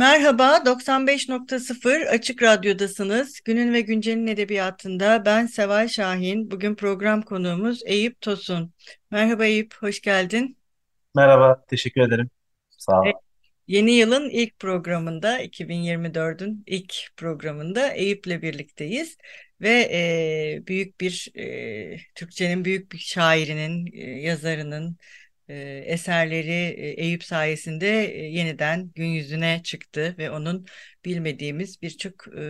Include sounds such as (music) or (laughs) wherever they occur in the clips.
Merhaba, 95.0 Açık Radyo'dasınız. Günün ve Güncel'in edebiyatında ben Seval Şahin. Bugün program konuğumuz Eyüp Tosun. Merhaba Eyüp, hoş geldin. Merhaba, teşekkür ederim. Sağ ol. Yeni yılın ilk programında, 2024'ün ilk programında Eyüp'le birlikteyiz. Ve e, büyük bir, e, Türkçenin büyük bir şairinin, e, yazarının, eserleri e, Eyüp sayesinde e, yeniden gün yüzüne çıktı ve onun bilmediğimiz birçok e,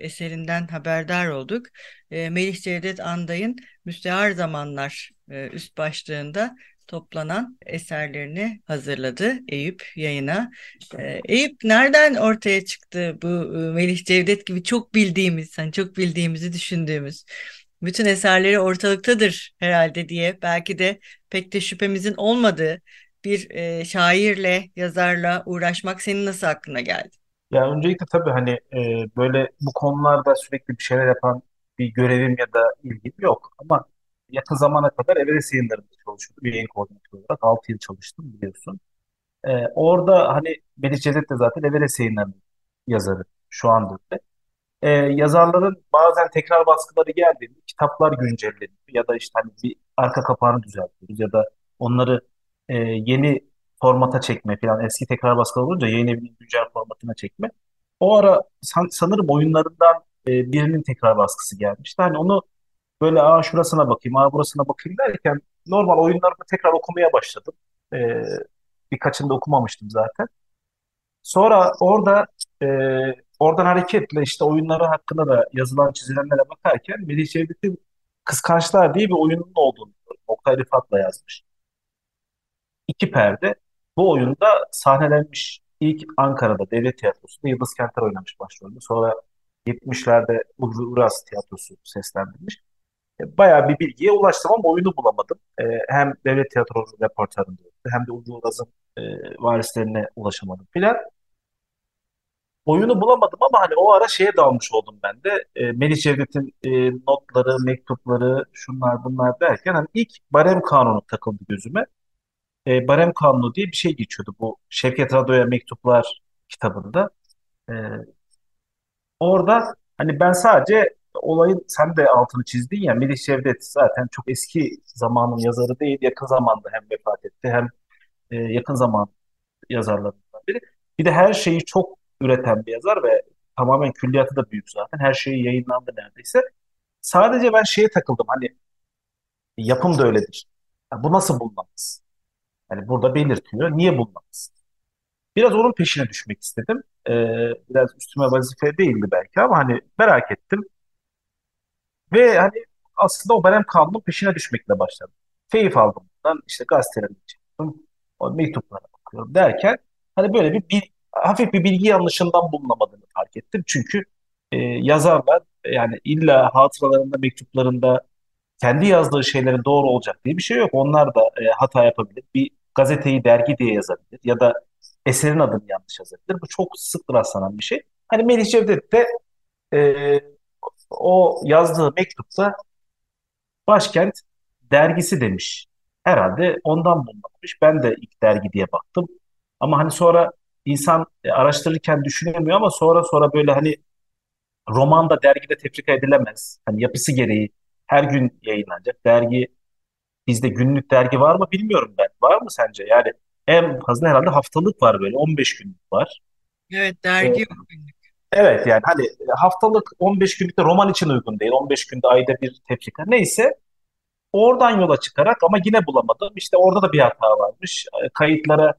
eserinden haberdar olduk. E, Melih Cevdet Anday'ın Müstehar Zamanlar e, üst başlığında toplanan eserlerini hazırladı Eyüp yayına. E, Eyüp nereden ortaya çıktı bu e, Melih Cevdet gibi çok bildiğimiz, hani çok bildiğimizi düşündüğümüz bütün eserleri ortalıktadır herhalde diye belki de pek de şüphemizin olmadığı bir e, şairle, yazarla uğraşmak senin nasıl aklına geldi? Ya öncelikle tabii hani e, böyle bu konularda sürekli bir şeyler yapan bir görevim ya da ilgim yok. Ama yakın zamana kadar Everest yayınlarında çalışıyordum. Yayın koordinatörü olarak 6 yıl çalıştım biliyorsun. E, orada hani Melih Cevdet de zaten Everest yayınlarının yazarı şu anda. E, yazarların bazen tekrar baskıları geldiğinde kitaplar güncelleniyor ya da işte hani bir arka kapağını düzeltiyoruz ya da onları e, yeni formata çekme falan eski tekrar baskılar olunca yayın evinin güncel formatına çekme. O ara san- sanırım oyunlarından e, birinin tekrar baskısı gelmişti. Hani onu böyle aa şurasına bakayım, aa burasına bakayım derken normal oyunlarını tekrar okumaya başladım. E, birkaçını da okumamıştım zaten. Sonra orada e, oradan hareketle işte oyunları hakkında da yazılan çizilenlere bakarken Melih Cevdet'in Kıskançlar diye bir oyunun olduğunu. Oktay Rıfat'la yazmış. İki perde. Bu oyunda sahnelenmiş ilk Ankara'da Devlet Tiyatrosu'nda Yıldız Kenter oynamış başrolünü. Sonra 70'lerde Ulvi Uras Tiyatrosu seslendirmiş. E, Bayağı bir bilgiye ulaştım ama oyunu bulamadım. E, hem Devlet Tiyatrosu repertuarında yoktu, hem de Ulvi Uras'ın e, varislerine ulaşamadım filan. Oyunu bulamadım ama hani o ara şeye dalmış oldum ben de. E, Melih Cevdet'in e, notları, mektupları, şunlar bunlar derken hani ilk Barem Kanunu takıldı gözüme. E, Barem Kanunu diye bir şey geçiyordu bu Şevket Rado'ya mektuplar kitabında. E, orada hani ben sadece olayın sen de altını çizdin ya Melih Cevdet zaten çok eski zamanın yazarı değil. Yakın zamanda hem vefat etti hem e, yakın zaman yazarlarından biri. Bir de her şeyi çok üreten bir yazar ve tamamen külliyatı da büyük zaten. Her şeyi yayınlandı neredeyse. Sadece ben şeye takıldım hani yapım da öyledir. Ya bu nasıl bulunamaz? Yani burada belirtiyor. Niye bulunamaz? Biraz onun peşine düşmek istedim. Ee, biraz üstüme vazife değildi belki ama hani merak ettim. Ve hani aslında o Berem Kanun'un peşine düşmekle başladım. Keyif aldım bundan. İşte gazeteleri çıktım. O mektuplara bakıyorum derken hani böyle bir, bir hafif bir bilgi yanlışından bulunamadığını fark ettim. Çünkü e, yazarlar yani illa hatıralarında, mektuplarında kendi yazdığı şeylerin doğru olacak diye bir şey yok. Onlar da e, hata yapabilir. Bir gazeteyi dergi diye yazabilir ya da eserin adını yanlış yazabilir. Bu çok sık rastlanan bir şey. Hani Melih Cevdet de e, o yazdığı mektupta Başkent dergisi demiş. Herhalde ondan bulunmuş. Ben de ilk dergi diye baktım. Ama hani sonra insan e, araştırırken düşünemiyor ama sonra sonra böyle hani roman da dergide tefrika edilemez. Hani yapısı gereği her gün yayınlanacak. Dergi bizde günlük dergi var mı bilmiyorum ben. Var mı sence? Yani en fazla herhalde haftalık var böyle 15 günlük var. Evet, dergi yok. evet yani hani haftalık 15 günlük de roman için uygun değil. 15 günde ayda bir tefrika. Neyse Oradan yola çıkarak ama yine bulamadım. İşte orada da bir hata varmış. E, Kayıtlara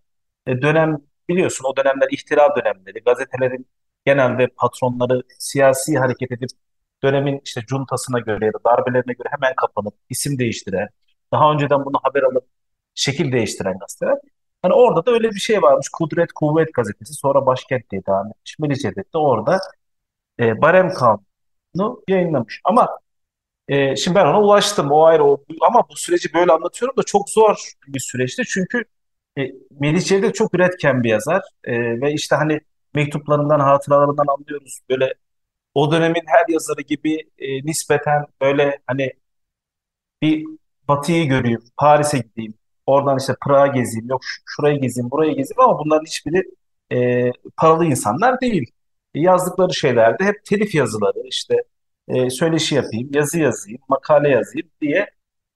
e, dönem biliyorsun o dönemler ihtilal dönemleri. Gazetelerin genelde patronları siyasi hareket edip dönemin işte cuntasına göre ya da darbelerine göre hemen kapanıp isim değiştiren, daha önceden bunu haber alıp şekil değiştiren gazeteler. Hani orada da öyle bir şey varmış. Kudret Kuvvet gazetesi sonra Başkent diye devam etmiş. Melih Cevdet de orada e, Barem Kanunu yayınlamış. Ama e, şimdi ben ona ulaştım. O ayrı o, ama bu süreci böyle anlatıyorum da çok zor bir süreçti. Çünkü e, Melih Cevdet çok üretken bir yazar. E, ve işte hani mektuplarından, hatıralarından anlıyoruz. Böyle o dönemin her yazarı gibi e, nispeten böyle hani bir Batı'yı göreyim, Paris'e gideyim, oradan işte Prag'a gezeyim, yok şurayı gezeyim, burayı gezeyim ama bunların hiçbiri e, paralı insanlar değil. E, yazdıkları şeylerde hep telif yazıları, işte e, söyleşi yapayım, yazı yazayım, makale yazayım diye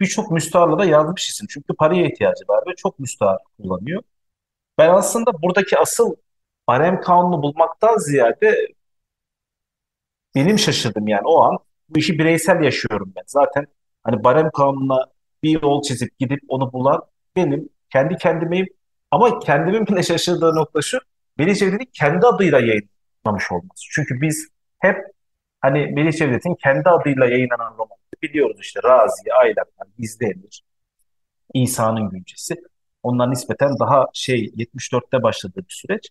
birçok müstaharla da yazmış isim. Çünkü paraya ihtiyacı var ve çok müstahar kullanıyor. Ben aslında buradaki asıl barem kanunu bulmaktan ziyade benim şaşırdım yani o an bu işi bireysel yaşıyorum ben. Zaten hani barem kanununa bir yol çizip gidip onu bulan benim kendi kendimeyim. Ama kendimin bile şaşırdığı nokta şu. Melih Cevdet'in kendi adıyla yayınlamış olması. Çünkü biz hep hani Melih Cevdet'in kendi adıyla yayınlanan romanları biliyoruz işte Raziye, Aylaklar, Gizli Emir, İsa'nın Güncesi. Onlar nispeten daha şey 74'te başladığı bir süreç.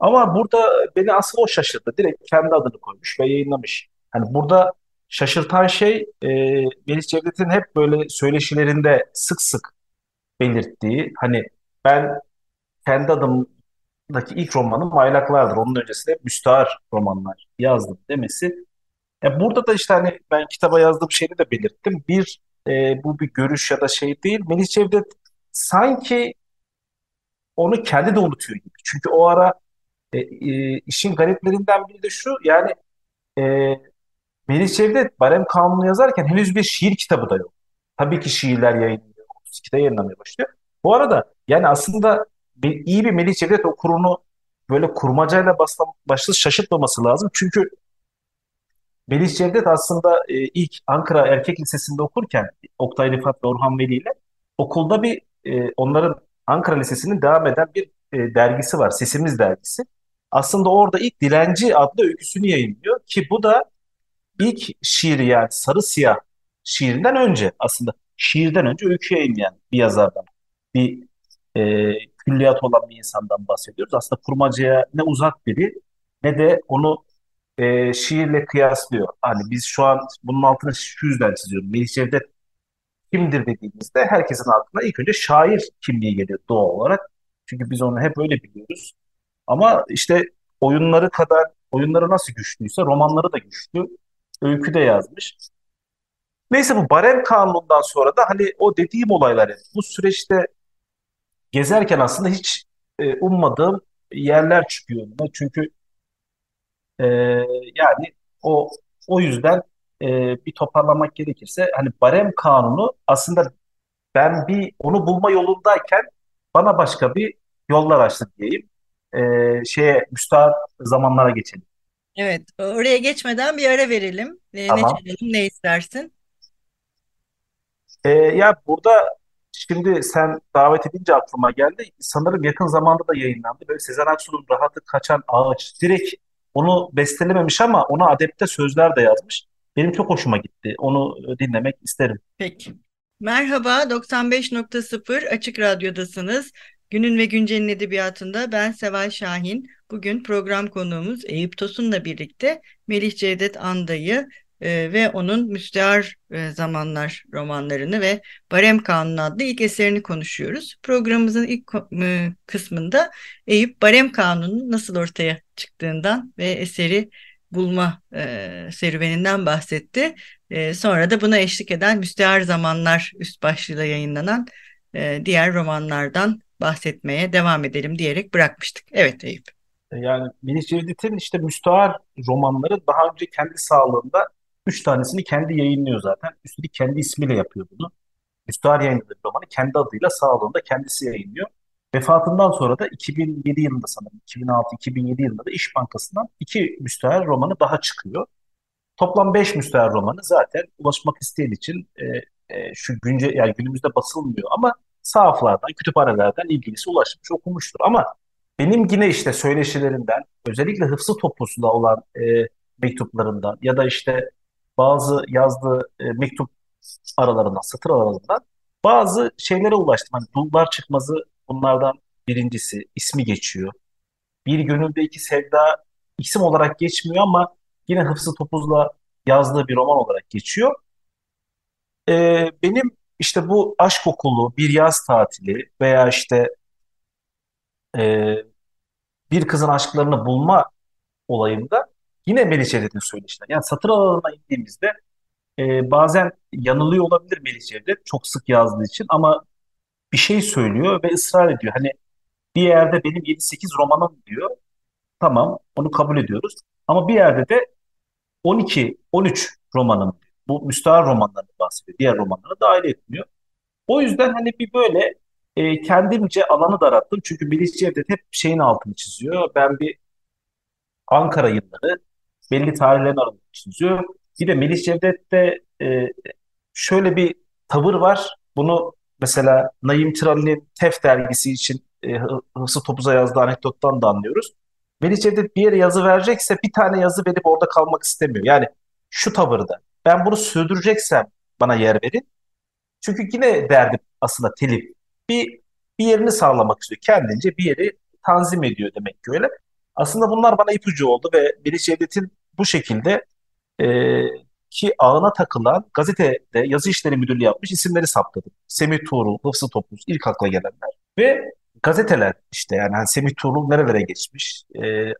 Ama burada beni asıl o şaşırdı. Direkt kendi adını koymuş ve yayınlamış. Hani burada şaşırtan şey e, Melis Cevdet'in hep böyle söyleşilerinde sık sık belirttiği hani ben kendi adımdaki ilk romanım Aylaklardır. Onun öncesinde müstahar romanlar yazdım demesi. E, burada da işte hani ben kitaba yazdığım şeyi de belirttim. Bir e, bu bir görüş ya da şey değil. Melis Cevdet sanki onu kendi de unutuyor gibi. Çünkü o ara e, e, işin gariplerinden biri de şu yani e, Melih Cevdet Barem Kanunu yazarken henüz bir şiir kitabı da yok. Tabii ki şiirler yayınlanıyor. 32'de yayınlamaya başlıyor. Bu arada yani aslında bir, iyi bir Melih Cevdet okurunu böyle kurmacayla başla, başlı şaşırtmaması lazım. Çünkü Melih Cevdet aslında e, ilk Ankara Erkek Lisesi'nde okurken Oktay Rifat ve Orhan Veli ile okulda bir e, onların Ankara Lisesi'nin devam eden bir e, dergisi var. Sesimiz dergisi. Aslında orada ilk Dilenci adlı öyküsünü yayınlıyor ki bu da ilk şiiri yani Sarı Siyah şiirinden önce aslında şiirden önce öykü yayınlayan bir yazardan bir e, külliyat olan bir insandan bahsediyoruz. Aslında kurmacaya ne uzak biri ne de onu e, şiirle kıyaslıyor. Hani biz şu an bunun altını şu yüzden çiziyorum. Melih Cevdet kimdir dediğimizde herkesin aklına ilk önce şair kimliği geliyor doğal olarak. Çünkü biz onu hep öyle biliyoruz. Ama işte oyunları kadar, oyunları nasıl güçlüyse romanları da güçlü. Öykü de yazmış. Neyse bu Barem Kanunu'ndan sonra da hani o dediğim olaylar bu süreçte gezerken aslında hiç e, ummadığım yerler çıkıyor. Çünkü e, yani o o yüzden e, bir toparlamak gerekirse hani Barem Kanunu aslında ben bir onu bulma yolundayken bana başka bir yollar açtı diyeyim. E, şeye müstahar zamanlara geçelim. Evet, oraya geçmeden bir ara verelim. E, ne Tamam. çalalım, ne istersin? E, ya burada şimdi sen davet edince aklıma geldi. Sanırım yakın zamanda da yayınlandı. Böyle Sezen Aksu'nun Rahatı Kaçan Ağaç. Direkt onu bestelememiş ama ona adapte sözler de yazmış. Benim çok hoşuma gitti. Onu dinlemek isterim. Peki. Merhaba, 95.0 Açık Radyo'dasınız. Günün ve Güncel'in edebiyatında ben Seval Şahin. Bugün program konuğumuz Eyüp Tosun'la birlikte Melih Cevdet Anda'yı e, ve onun Müstehar e, Zamanlar romanlarını ve Barem Kanunu adlı ilk eserini konuşuyoruz. Programımızın ilk e, kısmında Eyüp Barem Kanunu'nun nasıl ortaya çıktığından ve eseri bulma e, serüveninden bahsetti. E, sonra da buna eşlik eden Müstehar Zamanlar üst başlığıyla yayınlanan e, diğer romanlardan bahsetmeye devam edelim diyerek bırakmıştık. Evet Eyüp. Yani Melih Cevdet'in işte müstahar romanları daha önce kendi sağlığında üç tanesini kendi yayınlıyor zaten. Üstelik kendi ismiyle yapıyor bunu. Müstahar yayınladığı romanı kendi adıyla sağlığında kendisi yayınlıyor. Vefatından sonra da 2007 yılında sanırım 2006-2007 yılında da İş Bankası'ndan iki müstahar romanı daha çıkıyor. Toplam beş müstahar romanı zaten ulaşmak isteyen için e, e, şu günce yani günümüzde basılmıyor ama sahaflardan, kütüphanelerden ilgilisi ulaşmış, okumuştur. Ama benim yine işte söyleşilerinden, özellikle Hıfzı Toplusu'da olan e, mektuplarından ya da işte bazı yazdığı e, mektup aralarından, satır aralarından bazı şeylere ulaştım. Hani dullar çıkmazı bunlardan birincisi. ismi geçiyor. Bir Gönülde iki Sevda isim olarak geçmiyor ama yine Hıfzı Topuz'la yazdığı bir roman olarak geçiyor. Ee, benim işte bu aşk okulu, bir yaz tatili veya işte e, bir kızın aşklarını bulma olayında yine Melih Cevdet'in söyleşileri. Yani satır aralarına indiğimizde e, bazen yanılıyor olabilir Melih Cevdet çok sık yazdığı için ama bir şey söylüyor ve ısrar ediyor. Hani bir yerde benim 7-8 romanım diyor. Tamam onu kabul ediyoruz. Ama bir yerde de 12-13 romanım. Bu müstahar romanlarını bahsediyor. Diğer romanları dahil etmiyor. O yüzden hani bir böyle e, kendimce alanı daralttım. Çünkü Melih Cevdet hep şeyin altını çiziyor. Ben bir Ankara yılları belli tarihlerin altını çiziyor. Bir de Melih Cevdet'te e, şöyle bir tavır var. Bunu mesela Naim Tirali'nin Tef dergisi için e, Hıfzı Topuz'a yazdığı anekdottan da anlıyoruz. Melih Cevdet bir yere yazı verecekse bir tane yazı verip orada kalmak istemiyor. Yani şu tavırda. Ben bunu sürdüreceksem bana yer verin. Çünkü yine derdim aslında telif. Bir, bir yerini sağlamak istiyor. Kendince bir yeri tanzim ediyor demek ki öyle. Aslında bunlar bana ipucu oldu ve Melih Cevdet'in bu şekilde e, ki ağına takılan gazetede yazı işleri müdürlüğü yapmış isimleri saptadım. Semih Tuğrul, Hıfzı Topuz ilk akla gelenler. Ve gazeteler işte yani hani Semih Tuğrul nerelere geçmiş, e,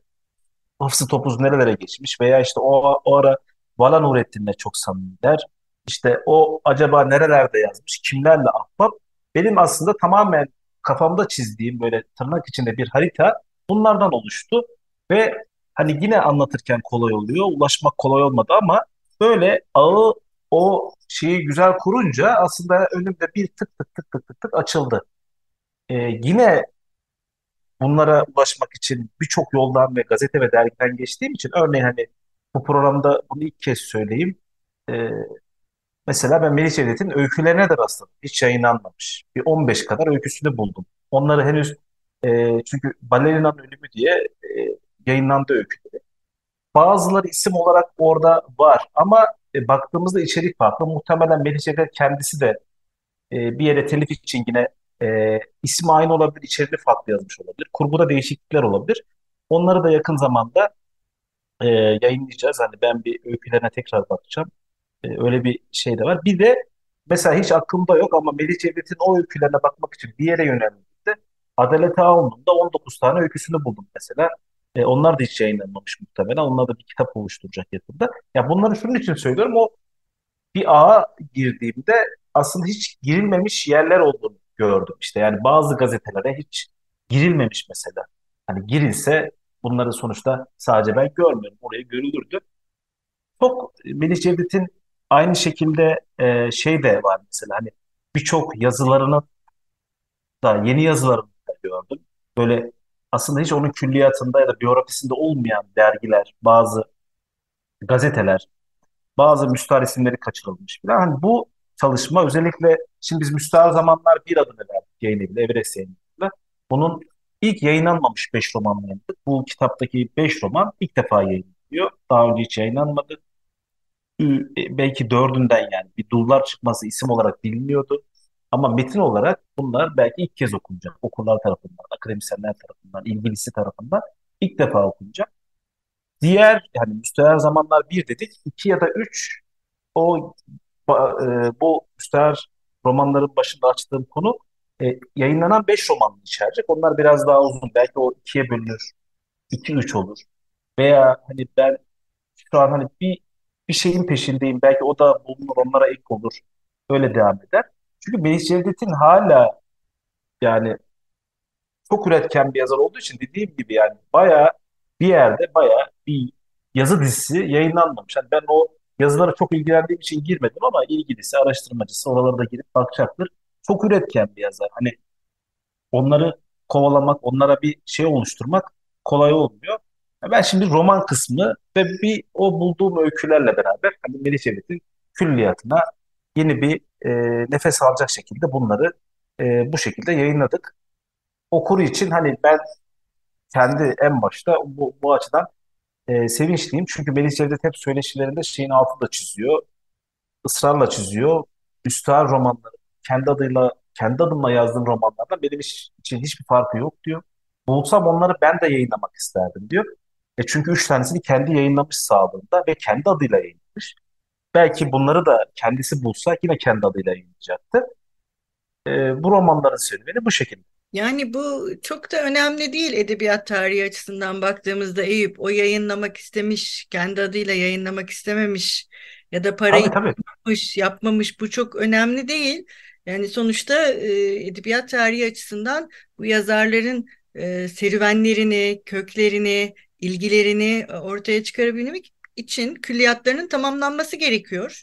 Hıfzı Topuz nerelere geçmiş veya işte o, o ara Vala Nurettin'le çok samimiler. İşte o acaba nerelerde yazmış, kimlerle ahbap? Benim aslında tamamen kafamda çizdiğim böyle tırnak içinde bir harita bunlardan oluştu. Ve hani yine anlatırken kolay oluyor, ulaşmak kolay olmadı ama böyle ağı o şeyi güzel kurunca aslında önümde bir tık tık tık tık tık tık açıldı. Ee, yine bunlara ulaşmak için birçok yoldan ve gazete ve dergiden geçtiğim için örneğin hani bu programda bunu ilk kez söyleyeyim. Ee, mesela ben Melih Cevdet'in öykülerine de rastladım. Hiç yayınlanmamış. Bir 15 kadar öyküsünü buldum. Onları henüz e, çünkü Balerina'nın ölümü diye e, yayınlandı öyküleri. Bazıları isim olarak orada var ama e, baktığımızda içerik farklı. Muhtemelen Melih Cevdet kendisi de e, bir yere telif için yine e, ismi aynı olabilir, içeriği farklı yazmış olabilir. Kurguda değişiklikler olabilir. Onları da yakın zamanda e, yayınlayacağız. Hani ben bir öykülerine tekrar bakacağım. E, öyle bir şey de var. Bir de mesela hiç aklımda yok ama Melih Cevdet'in o öykülerine bakmak için bir yere yöneldiğimde Adalet Ağaoğlu'nun da 19 tane öyküsünü buldum mesela. E, onlar da hiç yayınlanmamış muhtemelen. Onlar da bir kitap oluşturacak yakında. Ya bunları şunun için söylüyorum. O bir ağa girdiğimde aslında hiç girilmemiş yerler olduğunu gördüm. İşte yani bazı gazetelere hiç girilmemiş mesela. Hani girilse bunları sonuçta sadece ben görmüyorum. Oraya görülürdü. Çok Melih Cevdet'in aynı şekilde e, şey de var mesela hani birçok yazılarını da yeni yazılarını da gördüm. Böyle aslında hiç onun külliyatında ya da biyografisinde olmayan dergiler, bazı gazeteler, bazı müstahar isimleri kaçırılmış falan. Hani bu çalışma özellikle şimdi biz müstahar zamanlar bir adını verdik yayın eviyle, Everest yayınıyla. Bunun ilk yayınlanmamış 5 romanla yayınladık. Bu kitaptaki 5 roman ilk defa yayınlanıyor. Daha önce hiç yayınlanmadı. E, belki dördünden yani bir dullar çıkması isim olarak biliniyordu. Ama metin olarak bunlar belki ilk kez okunacak. Okullar tarafından, akademisyenler tarafından, ilgilisi tarafından ilk defa okunacak. Diğer yani müstehar zamanlar bir dedik. iki ya da üç o e, bu müstehar romanların başında açtığım konu e, yayınlanan beş romanını içerecek. Onlar biraz daha uzun. Belki o ikiye bölünür. iki üç olur. Veya hani ben şu an hani bir bir şeyin peşindeyim. Belki o da bulunur onlara ek olur. Öyle devam eder. Çünkü Melih Cevdet'in hala yani çok üretken bir yazar olduğu için dediğim gibi yani bayağı bir yerde bayağı bir yazı dizisi yayınlanmamış. Yani ben o yazılara çok ilgilendiğim için girmedim ama ilgilisi, araştırmacısı oralara da girip bakacaktır. Çok üretken bir yazar. Hani onları kovalamak, onlara bir şey oluşturmak kolay olmuyor. Ben şimdi roman kısmı ve bir o bulduğum öykülerle beraber hani Melih Cevdet'in külliyatına yeni bir e, nefes alacak şekilde bunları e, bu şekilde yayınladık. Okur için hani ben kendi en başta bu, bu açıdan e, sevinçliyim. Çünkü Melih Cevdet hep söyleşilerinde şeyin altını da çiziyor. ısrarla çiziyor. Üstad romanları kendi adıyla kendi adımla yazdığım romanlardan benim için hiçbir farkı yok diyor. Bulsam onları ben de yayınlamak isterdim diyor. E çünkü üç tanesini kendi yayınlamış sağlığında ve kendi adıyla yayınlamış. Belki bunları da kendisi bulsa yine kendi adıyla yayınlayacaktı. E, bu romanların serüveni bu şekilde. Yani bu çok da önemli değil edebiyat tarihi açısından baktığımızda Eyüp o yayınlamak istemiş, kendi adıyla yayınlamak istememiş ya da parayı Tabii tabii. yapmış, yapmamış bu çok önemli değil. Yani sonuçta e, edebiyat tarihi açısından bu yazarların e, serüvenlerini, köklerini, ilgilerini e, ortaya çıkarabilmek için külliyatlarının tamamlanması gerekiyor.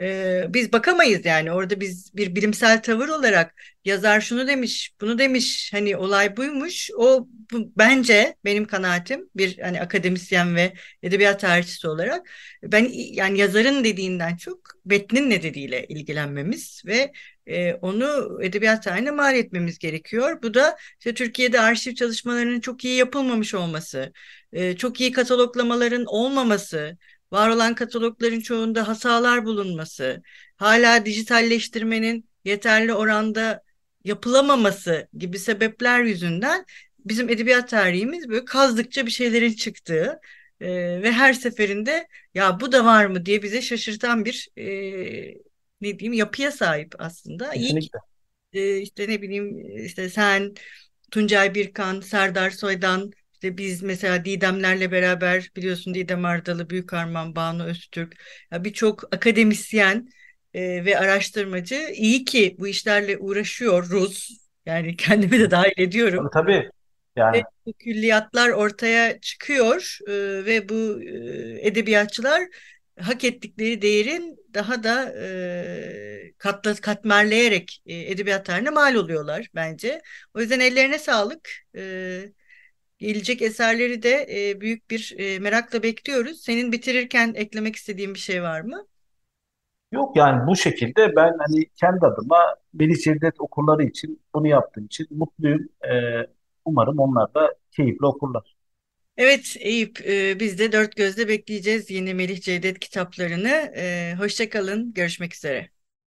E, biz bakamayız yani orada biz bir bilimsel tavır olarak yazar şunu demiş, bunu demiş, hani olay buymuş. O bu, bence benim kanaatim bir hani akademisyen ve edebiyat tarihçisi olarak ben yani yazarın dediğinden çok metnin ne dediğiyle ilgilenmemiz ve e, onu edebiyat tarihine mal etmemiz gerekiyor. Bu da işte Türkiye'de arşiv çalışmalarının çok iyi yapılmamış olması, e, çok iyi kataloglamaların olmaması, var olan katalogların çoğunda hatalar bulunması, hala dijitalleştirmenin yeterli oranda yapılamaması gibi sebepler yüzünden bizim edebiyat tarihimiz böyle kazdıkça bir şeylerin çıktığı e, ve her seferinde ya bu da var mı diye bize şaşırtan bir e, ne diyeyim yapıya sahip aslında. İyi ki Kesinlikle. e, işte ne bileyim işte sen Tuncay Birkan, Serdar Soydan işte biz mesela Didemlerle beraber biliyorsun Didem Ardalı, Büyükarman, Banu Öztürk ya birçok akademisyen e, ve araştırmacı iyi ki bu işlerle uğraşıyoruz. Yani (laughs) kendimi de dahil ediyorum. Tabii tabii. Ve Yani bu külliyatlar ortaya çıkıyor e, ve bu e, edebiyatçılar hak ettikleri değerin daha da e, katla, katmerleyerek e, edebiyat tarihine mal oluyorlar bence. O yüzden ellerine sağlık. E, gelecek eserleri de e, büyük bir e, merakla bekliyoruz. Senin bitirirken eklemek istediğin bir şey var mı? yok yani bu şekilde ben hani kendi adıma Melih Cevdet okurları için bunu yaptığım için mutluyum. E, umarım onlar da keyifle okurlar. Evet Eyüp, e, biz de dört gözle bekleyeceğiz yeni Melih Cevdet kitaplarını. E, hoşça kalın, görüşmek üzere.